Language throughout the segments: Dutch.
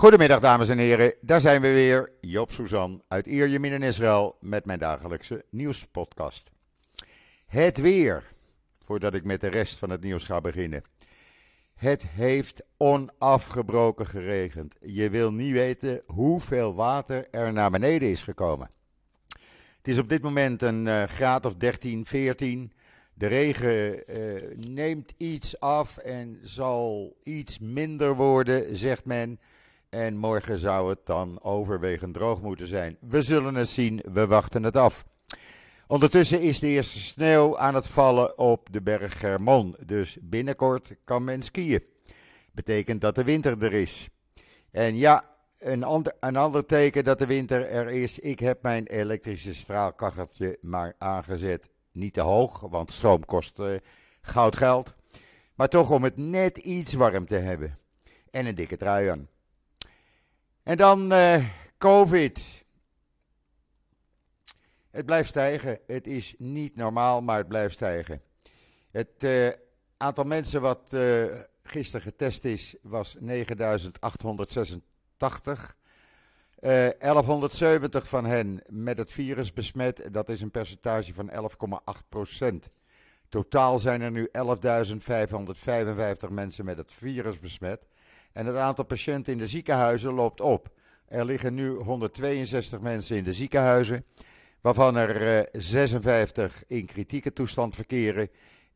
Goedemiddag dames en heren, daar zijn we weer. Job Suzan uit Ierjemien in Israël met mijn dagelijkse nieuwspodcast. Het weer, voordat ik met de rest van het nieuws ga beginnen. Het heeft onafgebroken geregend. Je wil niet weten hoeveel water er naar beneden is gekomen. Het is op dit moment een uh, graad of 13, 14. De regen uh, neemt iets af en zal iets minder worden, zegt men. En morgen zou het dan overwegend droog moeten zijn. We zullen het zien, we wachten het af. Ondertussen is de eerste sneeuw aan het vallen op de berg Hermon. Dus binnenkort kan men skiën. Betekent dat de winter er is. En ja, een ander, een ander teken dat de winter er is. Ik heb mijn elektrische straalkacheltje maar aangezet. Niet te hoog, want stroom kost uh, goud geld. Maar toch om het net iets warm te hebben. En een dikke trui aan. En dan uh, COVID. Het blijft stijgen. Het is niet normaal, maar het blijft stijgen. Het uh, aantal mensen wat uh, gisteren getest is, was 9886. 1170 van hen met het virus besmet. Dat is een percentage van 11,8 procent. Totaal zijn er nu 11.555 mensen met het virus besmet. En het aantal patiënten in de ziekenhuizen loopt op. Er liggen nu 162 mensen in de ziekenhuizen, waarvan er 56 in kritieke toestand verkeren,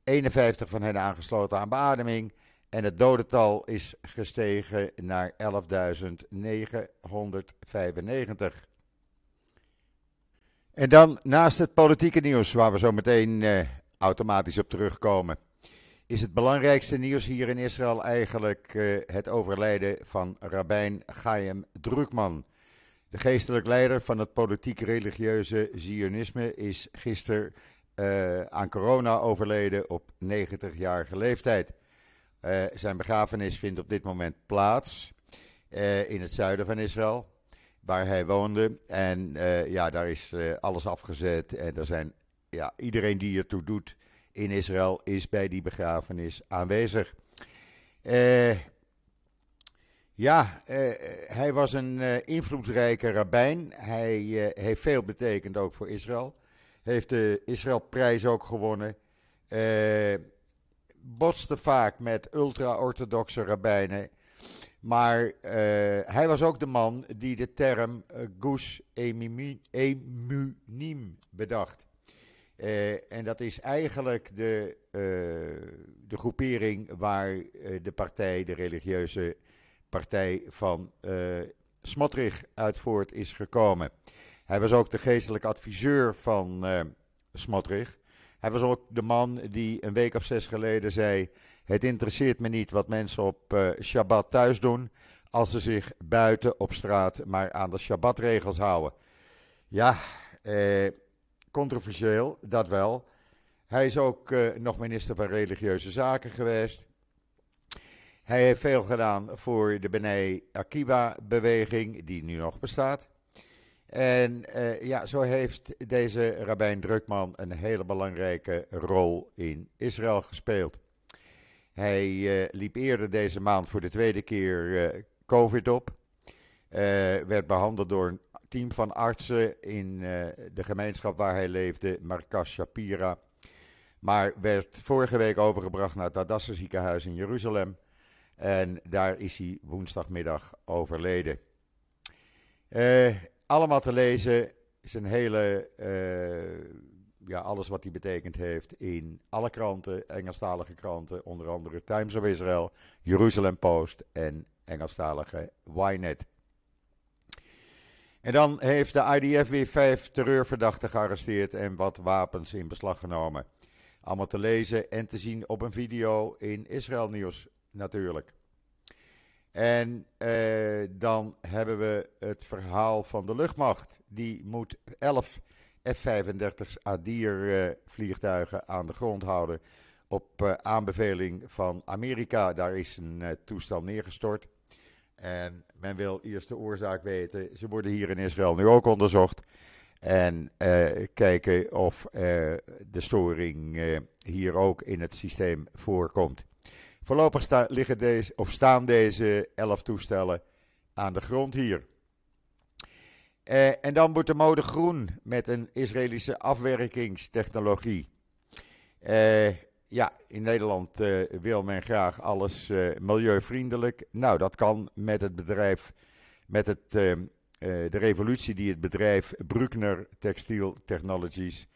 51 van hen aangesloten aan beademing. En het dodental is gestegen naar 11.995. En dan naast het politieke nieuws, waar we zo meteen uh, automatisch op terugkomen is het belangrijkste nieuws hier in Israël eigenlijk uh, het overlijden van Rabijn Chaim Drukman. De geestelijk leider van het politiek-religieuze Zionisme is gisteren uh, aan corona overleden op 90-jarige leeftijd. Uh, zijn begrafenis vindt op dit moment plaats in het zuiden van Israël, waar hij woonde. En ja, daar is alles afgezet en er zijn ja, iedereen die ertoe doet in Israël is bij die begrafenis aanwezig. Uh, ja, uh, hij was een uh, invloedrijke rabbijn. Hij heeft veel betekend ook voor Israël. Heeft de Israëlprijs ook gewonnen. botste vaak met ultra-orthodoxe rabbijnen. Maar hij was ook de man die de term Gush Emunim bedacht. Uh, en dat is eigenlijk de, uh, de groepering waar uh, de partij, de religieuze partij van Smotrich uit voort is gekomen. Hij was ook de geestelijke adviseur van Smotrich. Hij was ook de man die een week of zes geleden zei: Het interesseert me niet wat mensen op Shabbat thuis doen, als ze zich buiten op straat maar aan de Shabbatregels houden. Ja, eh controversieel, dat wel. Hij is ook uh, nog minister van Religieuze Zaken geweest. Hij heeft veel gedaan voor de B'nai Akiba-beweging, die nu nog bestaat. En uh, ja, zo heeft deze rabbijn Drukman een hele belangrijke rol in Israël gespeeld. Hij uh, liep eerder deze maand voor de tweede keer COVID op. werd behandeld door een team van artsen in uh, de gemeenschap waar hij leefde, Markas Shapira. Maar werd vorige week overgebracht naar het Hadassah ziekenhuis in Jeruzalem. En daar is hij woensdagmiddag overleden. Uh, allemaal te lezen een hele, uh, ja, alles wat hij betekend heeft in alle kranten, Engelstalige kranten, onder andere Times of Israel, Jerusalem Post en Engelstalige Ynet. En dan heeft de IDF weer vijf terreurverdachten gearresteerd en wat wapens in beslag genomen. Allemaal te lezen en te zien op een video in Israël Nieuws natuurlijk. En eh, dan hebben we het verhaal van de luchtmacht. Die moet 11 F-35 Adir uh, vliegtuigen aan de grond houden op uh, aanbeveling van Amerika. Daar is een uh, toestel neergestort. En men wil eerst de oorzaak weten. Ze worden hier in Israël nu ook onderzocht. En uh, kijken of uh, de storing uh, hier ook in het systeem voorkomt. Voorlopig liggen deze, of staan deze elf toestellen aan de grond hier. en dan wordt de mode groen met een Israëlische afwerkingstechnologie. Ja, in Nederland wil men graag alles milieuvriendelijk. Nou, dat kan met het bedrijf, met het, de revolutie die het bedrijf Bruckner Textile Technologies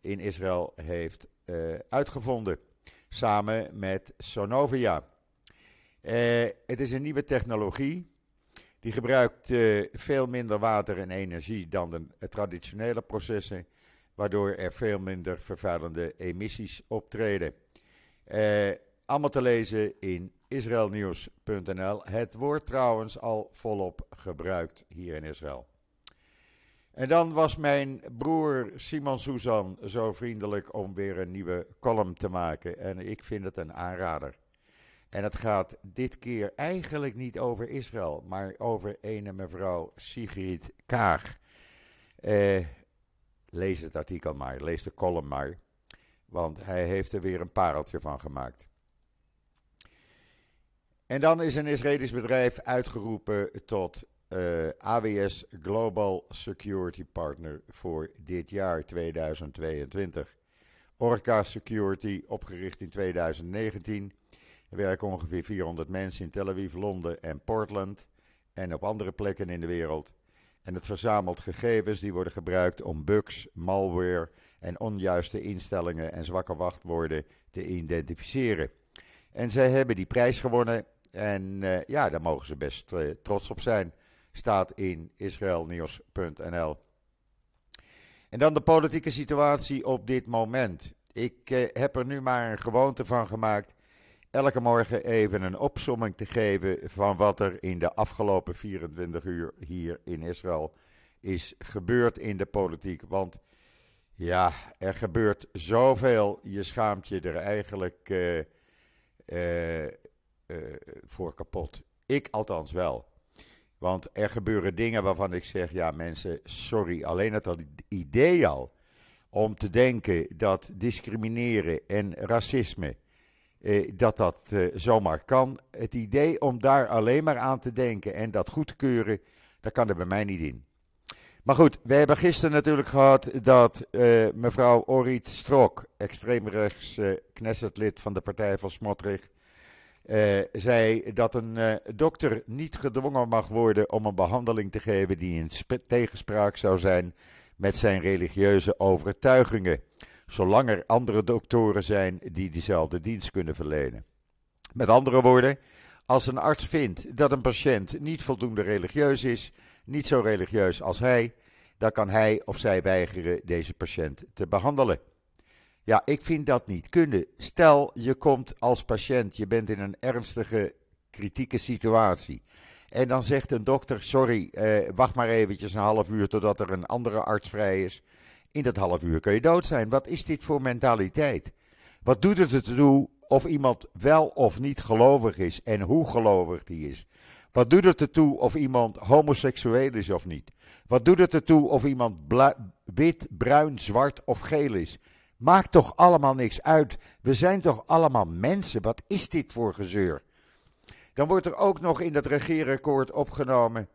in Israël heeft uitgevonden samen met Sonovia. Het is een nieuwe technologie. Die gebruikt veel minder water en energie dan de traditionele processen, waardoor er veel minder vervuilende emissies optreden. Uh, allemaal te lezen in israelnieuws.nl. Het wordt trouwens al volop gebruikt hier in Israël. En dan was mijn broer Simon Susan zo vriendelijk om weer een nieuwe column te maken. En ik vind het een aanrader. En het gaat dit keer eigenlijk niet over Israël, maar over ene mevrouw Sigrid Kaag. Eh, lees het artikel maar, lees de column maar. Want hij heeft er weer een pareltje van gemaakt. En dan is een Israëlisch bedrijf uitgeroepen tot eh, AWS Global Security Partner voor dit jaar 2022. Orca Security, opgericht in 2019. Er werken ongeveer 400 mensen in Tel Aviv, Londen en Portland en op andere plekken in de wereld. En het verzamelt gegevens die worden gebruikt om bugs, malware en onjuiste instellingen en zwakke wachtwoorden te identificeren. En zij hebben die prijs gewonnen en uh, ja, daar mogen ze best uh, trots op zijn staat in israelnieuws.nl. En dan de politieke situatie op dit moment. Ik eh, heb er nu maar een gewoonte van gemaakt elke morgen even een opsomming te geven van wat er in de afgelopen 24 uur hier in Israël is gebeurd in de politiek. Want ja, er gebeurt zoveel, je schaamt je er eigenlijk uh, uh, voor kapot. Ik althans wel. Want er gebeuren dingen waarvan ik zeg, ja mensen, sorry, alleen het idee al om te denken dat discrimineren en racisme, eh, dat dat eh, zomaar kan. Het idee om daar alleen maar aan te denken en dat goed te keuren, dat kan er bij mij niet in. Maar goed, we hebben gisteren natuurlijk gehad dat eh, mevrouw Orit Strok, extreemrechts uh, Knessetlid van de partij van Smotrich, uh, zei dat een uh, dokter niet gedwongen mag worden om een behandeling te geven die in tegenspraak zou zijn met zijn religieuze overtuigingen, zolang er andere doktoren zijn die diezelfde dienst kunnen verlenen. Met andere woorden, als een arts vindt dat een patiënt niet voldoende religieus is, niet zo religieus als hij, dan kan hij of zij weigeren deze patiënt te behandelen. Ja, ik vind dat niet kunnen. Stel, je komt als patiënt, je bent in een ernstige, kritieke situatie. En dan zegt een dokter: Sorry, eh, wacht maar eventjes een half uur totdat er een andere arts vrij is. In dat half uur kun je dood zijn. Wat is dit voor mentaliteit? Wat doet het ertoe of iemand wel of niet gelovig is en hoe gelovig die is? Wat doet het ertoe of iemand homoseksueel is of niet? Wat doet het ertoe of iemand wit, bruin, zwart of geel is? Maakt toch allemaal niks uit. We zijn toch allemaal mensen. Wat is dit voor gezeur? Dan wordt er ook nog in dat regeerakkoord opgenomen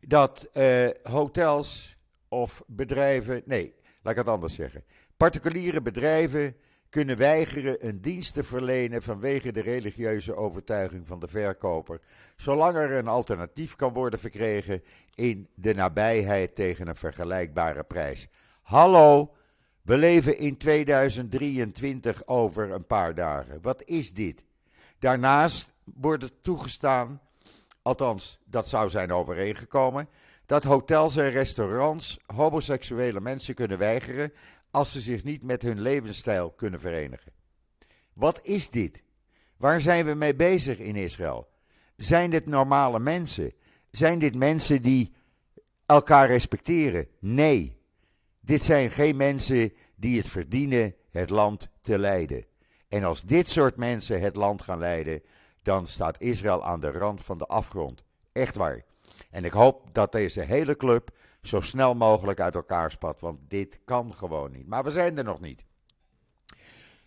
dat eh, hotels of bedrijven, nee, laat ik het anders zeggen. Particuliere bedrijven kunnen weigeren een dienst te verlenen vanwege de religieuze overtuiging van de verkoper, zolang er een alternatief kan worden verkregen in de nabijheid tegen een vergelijkbare prijs. Hallo, we leven in 2023 over een paar dagen. Wat is dit? Daarnaast wordt het toegestaan, althans dat zou zijn overeengekomen, dat hotels en restaurants homoseksuele mensen kunnen weigeren als ze zich niet met hun levensstijl kunnen verenigen. Wat is dit? Waar zijn we mee bezig in Israël? Zijn dit normale mensen? Zijn dit mensen die elkaar respecteren? Nee. Dit zijn geen mensen die het verdienen het land te leiden. En als dit soort mensen het land gaan leiden, dan staat Israël aan de rand van de afgrond. Echt waar. En ik hoop dat deze hele club zo snel mogelijk uit elkaar spat, want dit kan gewoon niet. Maar we zijn er nog niet.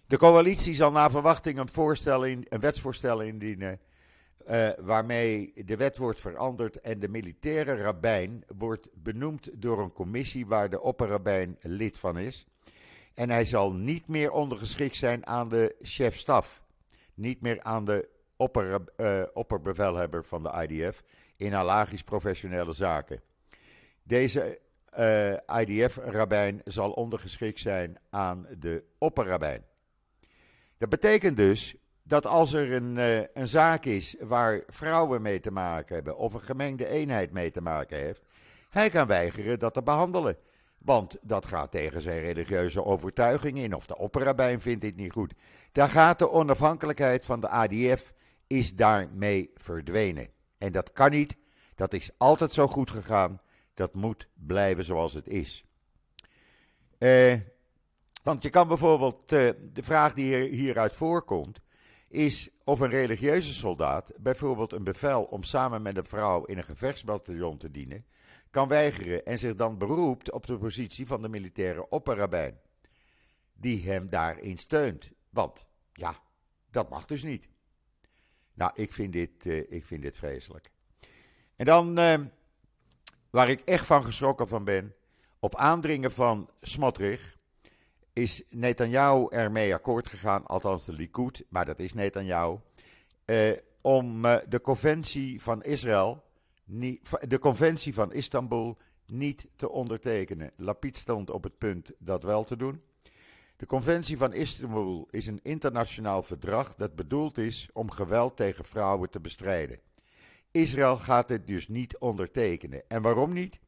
De coalitie zal na verwachting een, voorstel in, een wetsvoorstel indienen uh, waarmee de wet wordt veranderd en de militaire rabbijn wordt benoemd door een commissie waar de opperrabijn lid van is. En hij zal niet meer ondergeschikt zijn aan de chef-staf. Niet meer aan de opper, uh, opperbevelhebber van de IDF in halagisch professionele zaken. Deze eh, IDF-rabbijn zal ondergeschikt zijn aan de opperrabijn. Dat betekent dus dat als er een, uh, een zaak is waar vrouwen mee te maken hebben of een gemengde eenheid mee te maken heeft, hij kan weigeren dat te behandelen. Want dat gaat tegen zijn religieuze overtuiging in, of de opperrabijn vindt dit niet goed. Daar gaat de onafhankelijkheid van de ADF, is daarmee verdwenen. En dat kan niet, dat is altijd zo goed gegaan, dat moet blijven zoals het is. Eh, want je kan bijvoorbeeld, uh, de vraag die hieruit voorkomt, is of een religieuze soldaat bijvoorbeeld een bevel om samen met een vrouw in een gevechtsbataljon te dienen, kan weigeren en zich dan beroept op de positie van de militaire opperrabijn, die hem daarin steunt. Want ja, dat mag dus niet. Nou, ik vind dit, uh, ik vind dit vreselijk. En dan, uh, waar ik echt van geschrokken van ben, op aandringen van Smotrich is Netanyahu ermee akkoord gegaan, althans de Likud, maar dat is Netanyahu, uh, om de conventie van Israël de conventie van Istanbul niet te ondertekenen. Lapid stond op het punt dat wel te doen. De conventie van Istanbul is een internationaal verdrag dat bedoeld is om geweld tegen vrouwen te bestrijden. Israël gaat dit dus niet ondertekenen. En waarom niet?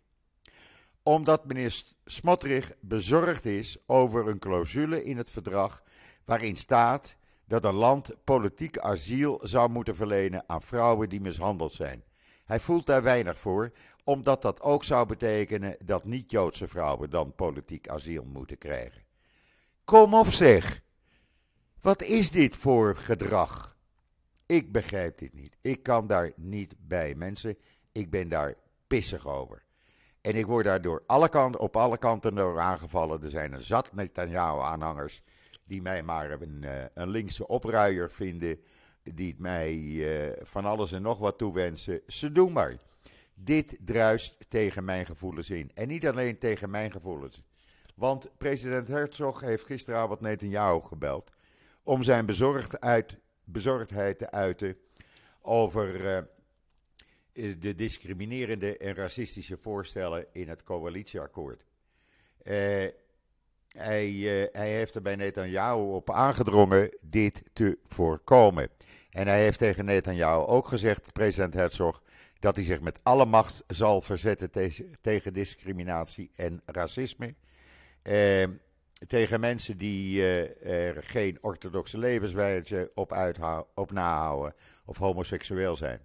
Omdat minister Smotrich bezorgd is over een clausule in het verdrag waarin staat dat een land politiek asiel zou moeten verlenen aan vrouwen die mishandeld zijn. Hij voelt daar weinig voor, omdat dat ook zou betekenen dat niet-Joodse vrouwen dan politiek asiel moeten krijgen. Kom op zeg! Wat is dit voor gedrag? Ik begrijp dit niet. Ik kan daar niet bij, mensen. Ik ben daar pissig over. En ik word daar door alle kanten, op alle kanten door aangevallen. Er zijn een zat Netanyahu-aanhangers die mij maar een, eh, een linkse opruier vinden die het mij uh, van alles en nog wat toewensen. Ze doen maar. Dit druist tegen mijn gevoelens in. En niet alleen tegen mijn gevoelens. Want president Herzog heeft gisteravond Netanyahu gebeld. om zijn bezorgdheid, te uiten over uh, de discriminerende en racistische voorstellen in het coalitieakkoord. Hij, uh, hij heeft er bij Netanyahu op aangedrongen dit te voorkomen. En hij heeft tegen Netanyahu ook gezegd, president Herzog, dat hij zich met alle macht zal verzetten tegen discriminatie en racisme. Eh, tegen mensen die eh, er geen orthodoxe levenswijze op, op nahouden of homoseksueel zijn.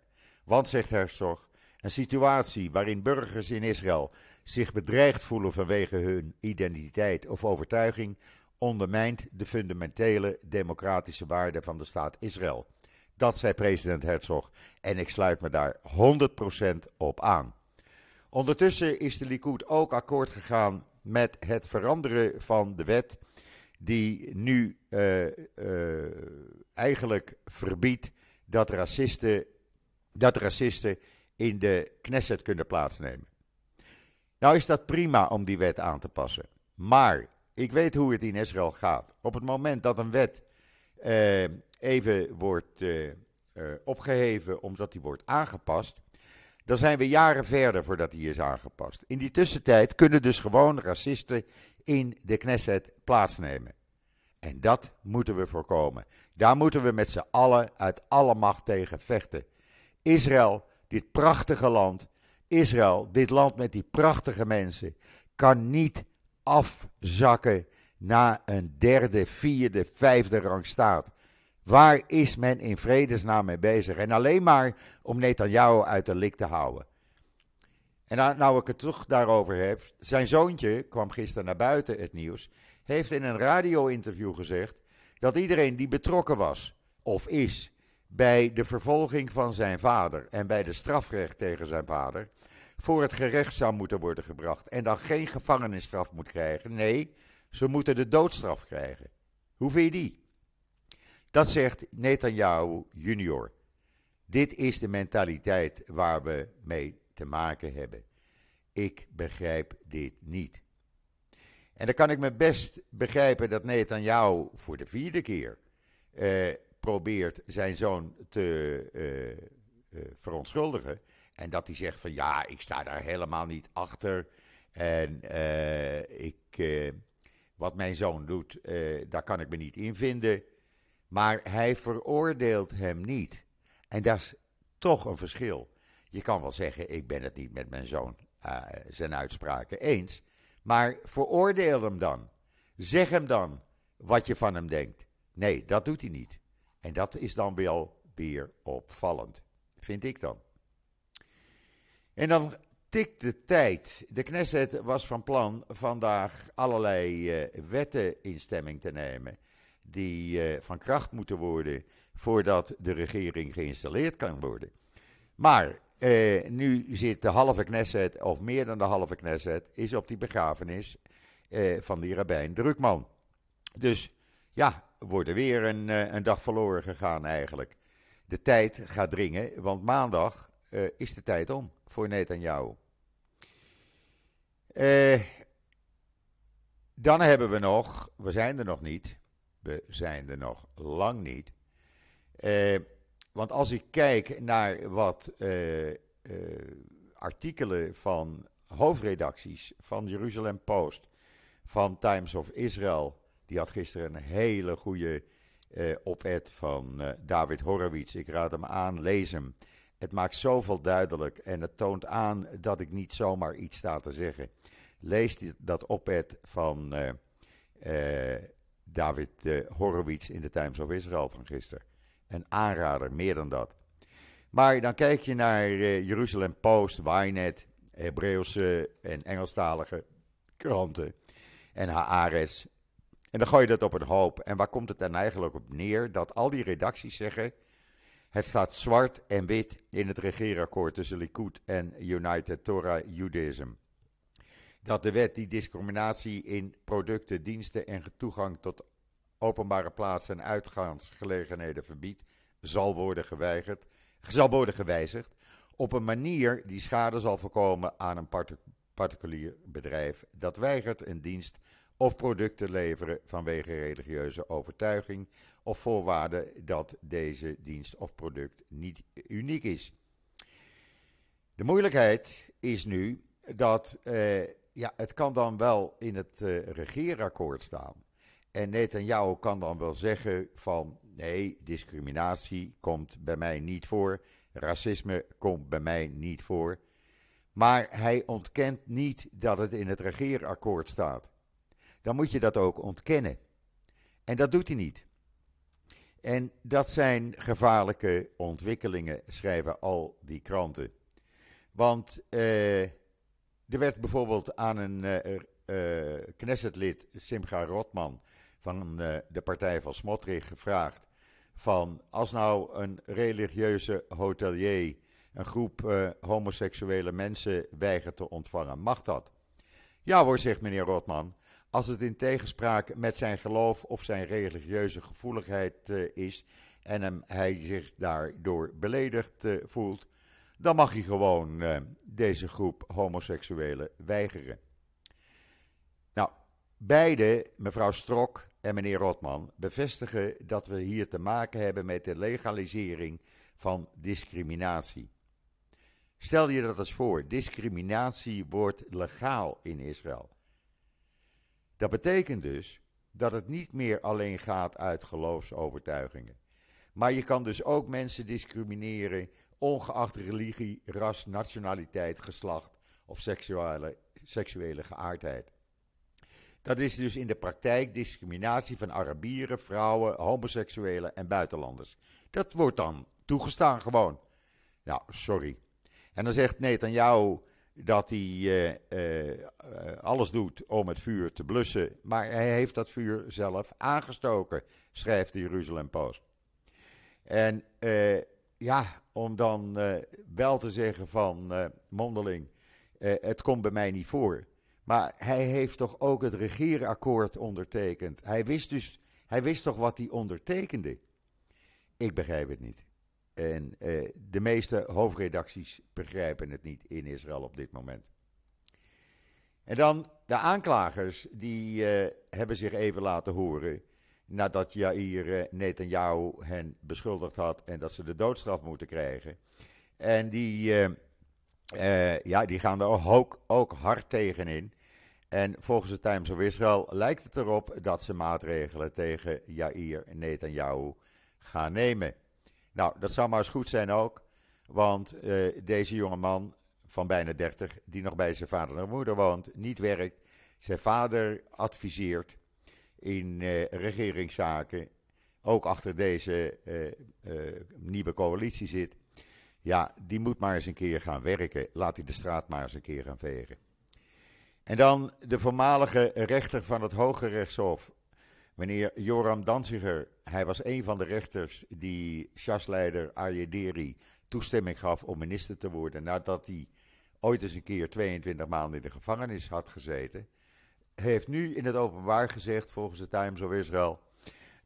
Want, zegt Herzog, een situatie waarin burgers in Israël zich bedreigd voelen vanwege hun identiteit of overtuiging ondermijnt de fundamentele democratische waarden van de staat Israël. Dat zei president Herzog en ik sluit me daar 100% op aan. Ondertussen is de Likud ook akkoord gegaan met het veranderen van de wet die nu uh, uh, eigenlijk verbiedt dat racisten, dat racisten in de Knesset kunnen plaatsnemen. Nou is dat prima om die wet aan te passen. Maar ik weet hoe het in Israël gaat. Op het moment dat een wet uh, even wordt opgeheven omdat die wordt aangepast, dan zijn we jaren verder voordat die is aangepast. In die tussentijd kunnen dus gewoon racisten in de Knesset plaatsnemen. En dat moeten we voorkomen. Daar moeten we met z'n allen uit alle macht tegen vechten. Israël, dit prachtige land, Israël, dit land met die prachtige mensen, kan niet afzakken naar een derde, vierde, vijfde rang staat. Waar is men in vredesnaam mee bezig? En alleen maar om Netanyahu uit de lik te houden. En nou, nou ik het toch daarover heb, zijn zoontje kwam gisteren naar buiten het nieuws, heeft in een radio-interview gezegd dat iedereen die betrokken was of is bij de vervolging van zijn vader en bij de strafrecht tegen zijn vader, voor het gerecht zou moeten worden gebracht en dan geen gevangenisstraf moet krijgen. Nee, ze moeten de doodstraf krijgen. Hoe vind je die? Dat zegt Netanyahu junior. Dit is de mentaliteit waar we mee te maken hebben. Ik begrijp dit niet. En dan kan ik me best begrijpen dat Netanyahu voor de vierde keer eh, probeert zijn zoon te eh, eh, verontschuldigen. En dat hij zegt van ja, ik sta daar helemaal niet achter. En ik, wat mijn zoon doet, daar kan ik me niet in vinden. Maar hij veroordeelt hem niet. En dat is toch een verschil. Je kan wel zeggen, ik ben het niet met mijn zoon zijn uitspraken eens. Maar veroordeel hem dan. Zeg hem dan wat je van hem denkt. Nee, dat doet hij niet. En dat is dan wel weer opvallend, vind ik dan. En dan tikt de tijd. De Knesset was van plan vandaag allerlei uh, wetten in stemming te nemen. Die uh, van kracht moeten worden voordat de regering geïnstalleerd kan worden. Maar uh, nu zit de halve Knesset, of meer dan de halve Knesset, is op die begrafenis van die rabbijn Drukman. Dus ja, wordt er weer een, een dag verloren gegaan eigenlijk. De tijd gaat dringen, want maandag is de tijd om voor Netanyahu. Uh, dan hebben we nog, we zijn er nog niet, we zijn er nog lang niet. Uh, want als ik kijk naar wat uh, artikelen van hoofdredacties van Jeruzalem Post, van Times of Israel, die had gisteren een hele goede op-ed van David Horowitz. Ik raad hem aan, lees hem. Het maakt zoveel duidelijk en het toont aan dat ik niet zomaar iets sta te zeggen. Lees dat op van David uh, Horowitz in de Times of Israel van gisteren. Een aanrader, meer dan dat. Maar dan kijk je naar Jeruzalem Post, Ynet, Hebreeuwse en Engelstalige kranten en Haaretz. En dan gooi je dat op een hoop. En waar komt het dan eigenlijk op neer? Dat al die redacties zeggen het staat zwart en wit in het regeerakkoord tussen Likud en United Torah Judaism. Dat de wet die discriminatie in producten, diensten en toegang tot openbare plaatsen en uitgaansgelegenheden verbiedt, zal worden, geweigerd, zal worden gewijzigd op een manier die schade zal voorkomen aan een particulier bedrijf dat weigert een dienst of producten leveren vanwege religieuze overtuiging of voorwaarde dat deze dienst of product niet uniek is. De moeilijkheid is nu dat uh, ja, het kan dan wel in het uh, regeerakkoord staan. En Netanyahu kan dan wel zeggen van nee, discriminatie komt bij mij niet voor, racisme komt bij mij niet voor. Maar hij ontkent niet dat het in het regeerakkoord staat. Dan moet je dat ook ontkennen. En dat doet hij niet. En dat zijn gevaarlijke ontwikkelingen, schrijven al die kranten. Want uh, er werd bijvoorbeeld aan een uh, Knessetlid, Simcha Rotman, van de partij van Smotrich gevraagd: van als nou een religieuze hotelier een groep homoseksuele mensen weigert te ontvangen, mag dat? Ja hoor, zegt meneer Rotman als het in tegenspraak met zijn geloof of zijn religieuze gevoeligheid is en hem, hij zich daardoor beledigd voelt, dan mag hij gewoon uh, deze groep homoseksuelen weigeren. Nou, beide, mevrouw Strok en meneer Rotman, bevestigen dat we hier te maken hebben met de legalisering van discriminatie. Stel je dat eens voor, discriminatie wordt legaal in Israël. Dat betekent dus dat het niet meer alleen gaat uit geloofsovertuigingen. Maar je kan dus ook mensen discrimineren, ongeacht religie, ras, nationaliteit, geslacht of seksuele, seksuele geaardheid. Dat is dus in de praktijk discriminatie van Arabieren, vrouwen, homoseksuelen en buitenlanders. Dat wordt dan toegestaan gewoon. Nou, sorry. En dan zegt Netanyahu, dat hij uh, uh, alles doet om het vuur te blussen. Maar hij heeft dat vuur zelf aangestoken, schrijft de Jeruzalem Post. En uh, ja, om dan wel te zeggen van mondeling, het komt bij mij niet voor. Maar hij heeft toch ook het regeerakkoord ondertekend. Hij wist dus, hij wist toch wat hij ondertekende. Ik begrijp het niet. En de meeste hoofdredacties begrijpen het niet in Israël op dit moment. En dan de aanklagers, die hebben zich even laten horen nadat Jair Netanyahu hen beschuldigd had en dat ze de doodstraf moeten krijgen. En die, ja, die gaan er ook, ook hard tegen in. En volgens de Times of Israel lijkt het erop dat ze maatregelen tegen Jair Netanyahu gaan nemen. Nou, dat zou maar eens goed zijn ook, want deze jonge man van bijna 30, die nog bij zijn vader en moeder woont, niet werkt, zijn vader adviseert in uh, regeringszaken, ook achter deze uh, nieuwe coalitie zit. Ja, die moet maar eens een keer gaan werken. Laat hij de straat maar eens een keer gaan vegen. En dan de voormalige rechter van het Hoge Rechtshof, meneer Joram Danziger. Hij was een van de rechters die Sjasleider Ayederi toestemming gaf om minister te worden nadat hij ooit eens een keer 22 maanden in de gevangenis had gezeten. Heeft nu in het openbaar gezegd, volgens de Times of Israel,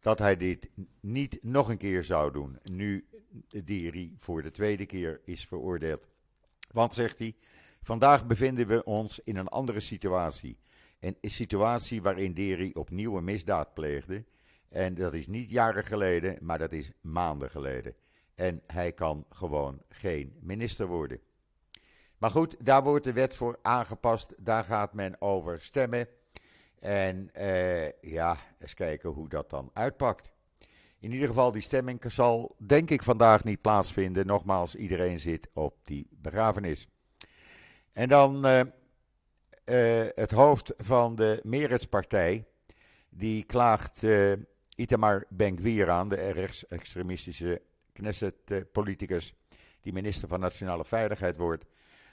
dat hij dit niet nog een keer zou doen. Nu Diri voor de tweede keer is veroordeeld. Want, zegt hij, Vandaag bevinden we ons in een andere situatie. Een situatie waarin Deri opnieuw een misdaad pleegde. En dat is niet jaren geleden, maar dat is maanden geleden. En hij kan gewoon geen minister worden. Maar goed, daar wordt de wet voor aangepast. Daar gaat men over stemmen. En eh, ja, eens kijken hoe dat dan uitpakt. In ieder geval, die stemming zal denk ik vandaag niet plaatsvinden. Nogmaals, iedereen zit op die begrafenis. En dan uh, uh, het hoofd van de Meretz-partij, die klaagt Itamar Ben-Gvir aan, de rechtsextremistische Knesset-politicus, die minister van Nationale Veiligheid wordt.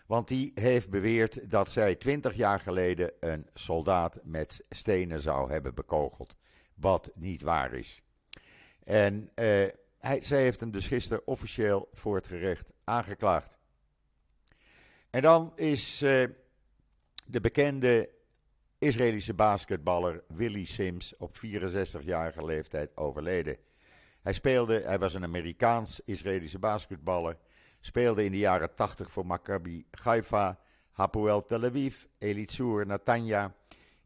Want die heeft beweerd dat zij twintig jaar geleden een soldaat met stenen zou hebben bekogeld. Wat niet waar is. En hij, zij heeft hem dus gisteren officieel voor het gerecht aangeklaagd. En dan is uh, de bekende Israëlische basketballer Willie Sims op 64-jarige leeftijd overleden. Hij, speelde, hij was een Amerikaans-Israëlische basketballer. Speelde in de jaren 80 voor Maccabi Haifa, Hapoel Tel Aviv, Elitsur Natanja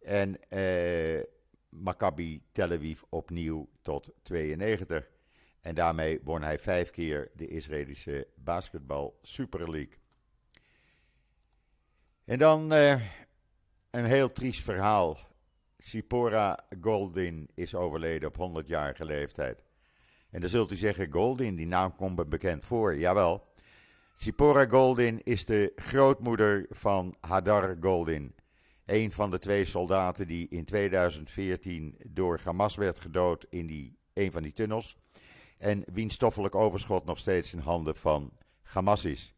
en uh, Maccabi Tel Aviv opnieuw tot 92. En daarmee won hij vijf keer de Israëlische basketbal Super League. En dan uh, een heel triest verhaal. Sipora Goldin is overleden op 100-jarige leeftijd. En dan zult u zeggen, Goldin, die naam komt bekend voor. Jawel. Sipora Goldin is de grootmoeder van Hadar Goldin. Een van de twee soldaten die in 2014 door Hamas werd gedood in die, een van die tunnels. En wiens stoffelijk overschot nog steeds in handen van Hamas is.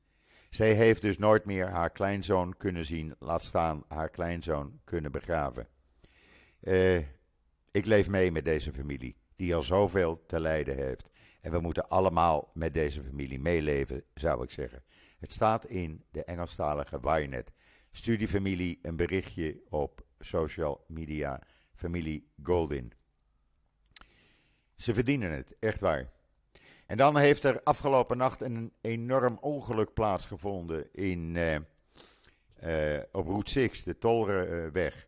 Zij heeft dus nooit meer haar kleinzoon kunnen zien, laat staan haar kleinzoon kunnen begraven. Uh, ik leef mee met deze familie, die al zoveel te lijden heeft. En we moeten allemaal met deze familie meeleven, zou ik zeggen. Het staat in de Engelstalige Wynet. Studiefamilie een berichtje op social media, familie Goldin. Ze verdienen het, echt waar. En dan heeft er afgelopen nacht een enorm ongeluk plaatsgevonden in, uh, uh, op Route 6, de Tolrenweg.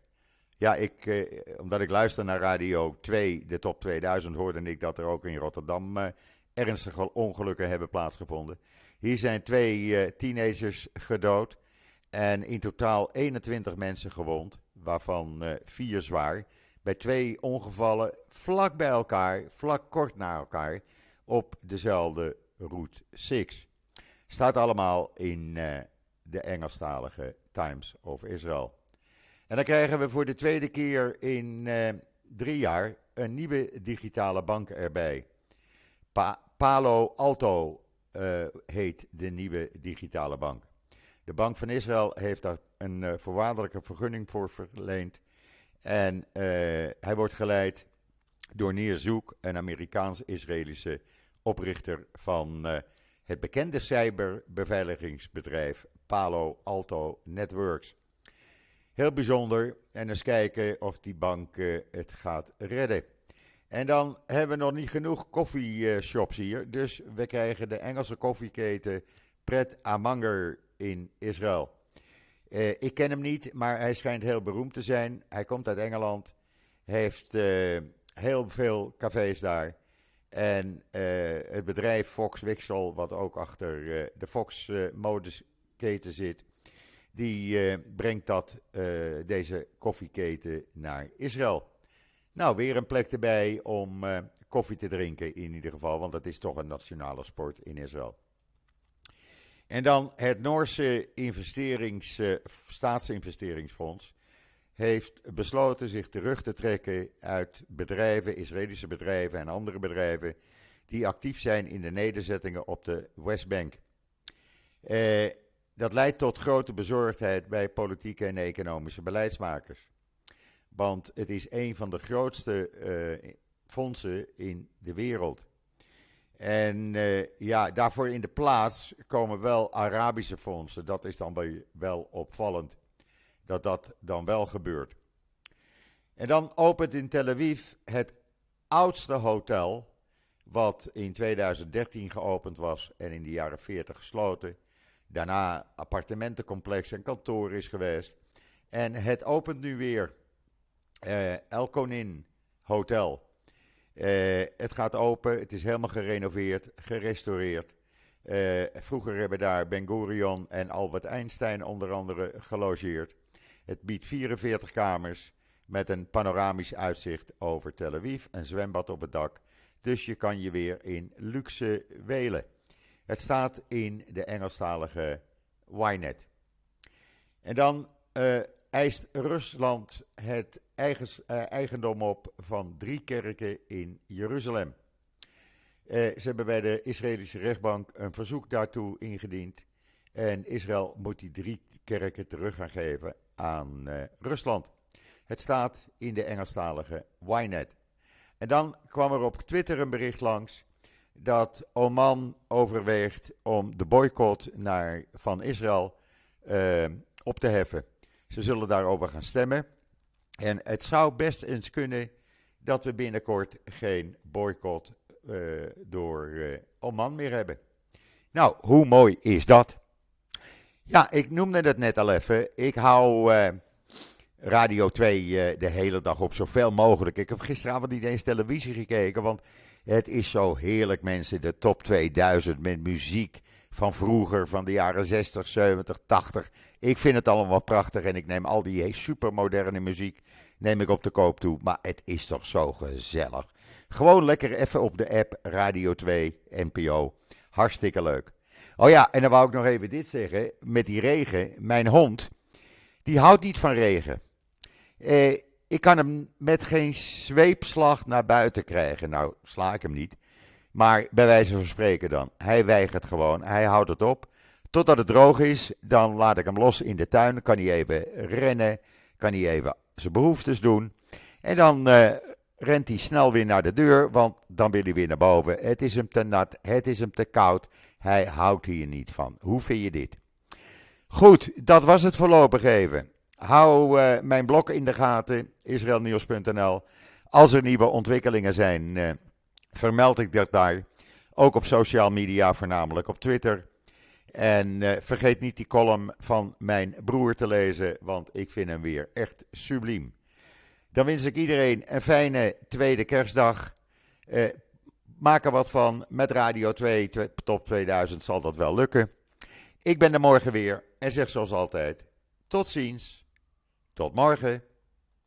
Ja, ik, uh, omdat ik luister naar Radio 2, de top 2000, hoorde ik dat er ook in Rotterdam ernstige ongelukken hebben plaatsgevonden. Hier zijn twee teenagers gedood en in totaal 21 mensen gewond, waarvan vier zwaar. Bij twee ongevallen vlak bij elkaar, vlak kort na elkaar op dezelfde Route 6. Staat allemaal in uh, de Engelstalige Times of Israel. En dan krijgen we voor de tweede keer in uh, drie jaar een nieuwe digitale bank erbij. Pa Palo Alto uh, heet de nieuwe digitale bank. De Bank van Israël heeft daar een voorwaardelijke vergunning voor verleend. En hij wordt geleid door Neer Zoek, een Amerikaans-Israëlische oprichter van het bekende cyberbeveiligingsbedrijf Palo Alto Networks. Heel bijzonder en eens kijken of die bank uh, het gaat redden. En dan hebben we nog niet genoeg koffieshops hier. Dus we krijgen de Engelse koffieketen Pret Amanger in Israël. Uh, ik ken hem niet, maar hij schijnt heel beroemd te zijn. Hij komt uit Engeland, heeft uh, heel veel cafés daar. En het bedrijf Fox Wixel, wat ook achter de Fox modesketen zit, die brengt dat, deze koffieketen naar Israël. Nou, weer een plek erbij om koffie te drinken in ieder geval, want dat is toch een nationale sport in Israël. En dan het Noorse investerings, staatsinvesteringsfonds heeft besloten zich terug te trekken uit bedrijven, Israëlische bedrijven en andere bedrijven die actief zijn in de nederzettingen op de Westbank. Uh, dat leidt tot grote bezorgdheid bij politieke en economische beleidsmakers. Want het is een van de grootste uh, fondsen in de wereld. En uh, ja, daarvoor in de plaats komen wel Arabische fondsen. Dat is dan wel opvallend dat dat dan wel gebeurt. En dan opent in Tel Aviv het oudste hotel, wat in 2013 geopend was en in de jaren 40 gesloten. Daarna appartementencomplex en kantoor is geweest. En het opent nu weer uh, El Konin Hotel. Uh, het gaat open, het is helemaal gerenoveerd, gerestaureerd. Uh, vroeger hebben daar Ben Gurion en Albert Einstein onder andere gelogeerd. Het biedt 44 kamers met een panoramisch uitzicht over Tel Aviv, een zwembad op het dak. Dus je kan je weer in luxe welen. Het staat in de Engelstalige Ynet. En dan uh, eist Rusland het uh, eigendom op van drie kerken in Jeruzalem. Uh, ze hebben bij de Israëlische rechtbank een verzoek daartoe ingediend. En Israël moet die drie kerken terug gaan geven aan Rusland. Het staat in de Engelstalige Ynet. En dan kwam er op Twitter een bericht langs dat Oman overweegt om de boycott naar, van Israël op te heffen. Ze zullen daarover gaan stemmen. En het zou best eens kunnen dat we binnenkort geen boycott uh, door uh, Oman meer hebben. Nou, hoe mooi is dat? Ja, ik noemde het net al even. Ik hou Radio 2 de hele dag op zoveel mogelijk. Ik heb gisteravond niet eens televisie gekeken, want het is zo heerlijk, mensen. De top 2000 met muziek van vroeger, van de jaren 60, 70, 80. Ik vind het allemaal prachtig en ik neem al die supermoderne muziek neem ik op de koop toe. Maar het is toch zo gezellig. Gewoon lekker even op de app Radio 2 NPO. Hartstikke leuk. Oh ja, en dan wou ik nog even dit zeggen. Met die regen, mijn hond, die houdt niet van regen. Eh, ik kan hem met geen zweepslag naar buiten krijgen. Nou, sla ik hem niet. Maar bij wijze van spreken dan. Hij weigert gewoon. Hij houdt het op. Totdat het droog is, dan laat ik hem los in de tuin. Kan hij even rennen. Kan hij even zijn behoeftes doen. En dan uh, rent hij snel weer naar de deur, want dan wil hij weer naar boven. Het is hem te nat, het is hem te koud. Hij houdt hier niet van. Hoe vind je dit? Goed, dat was het voorlopig even. Hou uh, mijn blog in de gaten, israelnieuws.nl. Als er nieuwe ontwikkelingen zijn, uh, vermeld ik dat daar. Ook op social media, voornamelijk op Twitter. En uh, vergeet niet die column van mijn broer te lezen, want ik vind hem weer echt subliem. Dan wens ik iedereen een fijne tweede kerstdag. Maak er wat van. Met Radio 2 Top 2000 zal dat wel lukken. Ik ben er morgen weer en zeg zoals altijd: tot ziens. Tot morgen.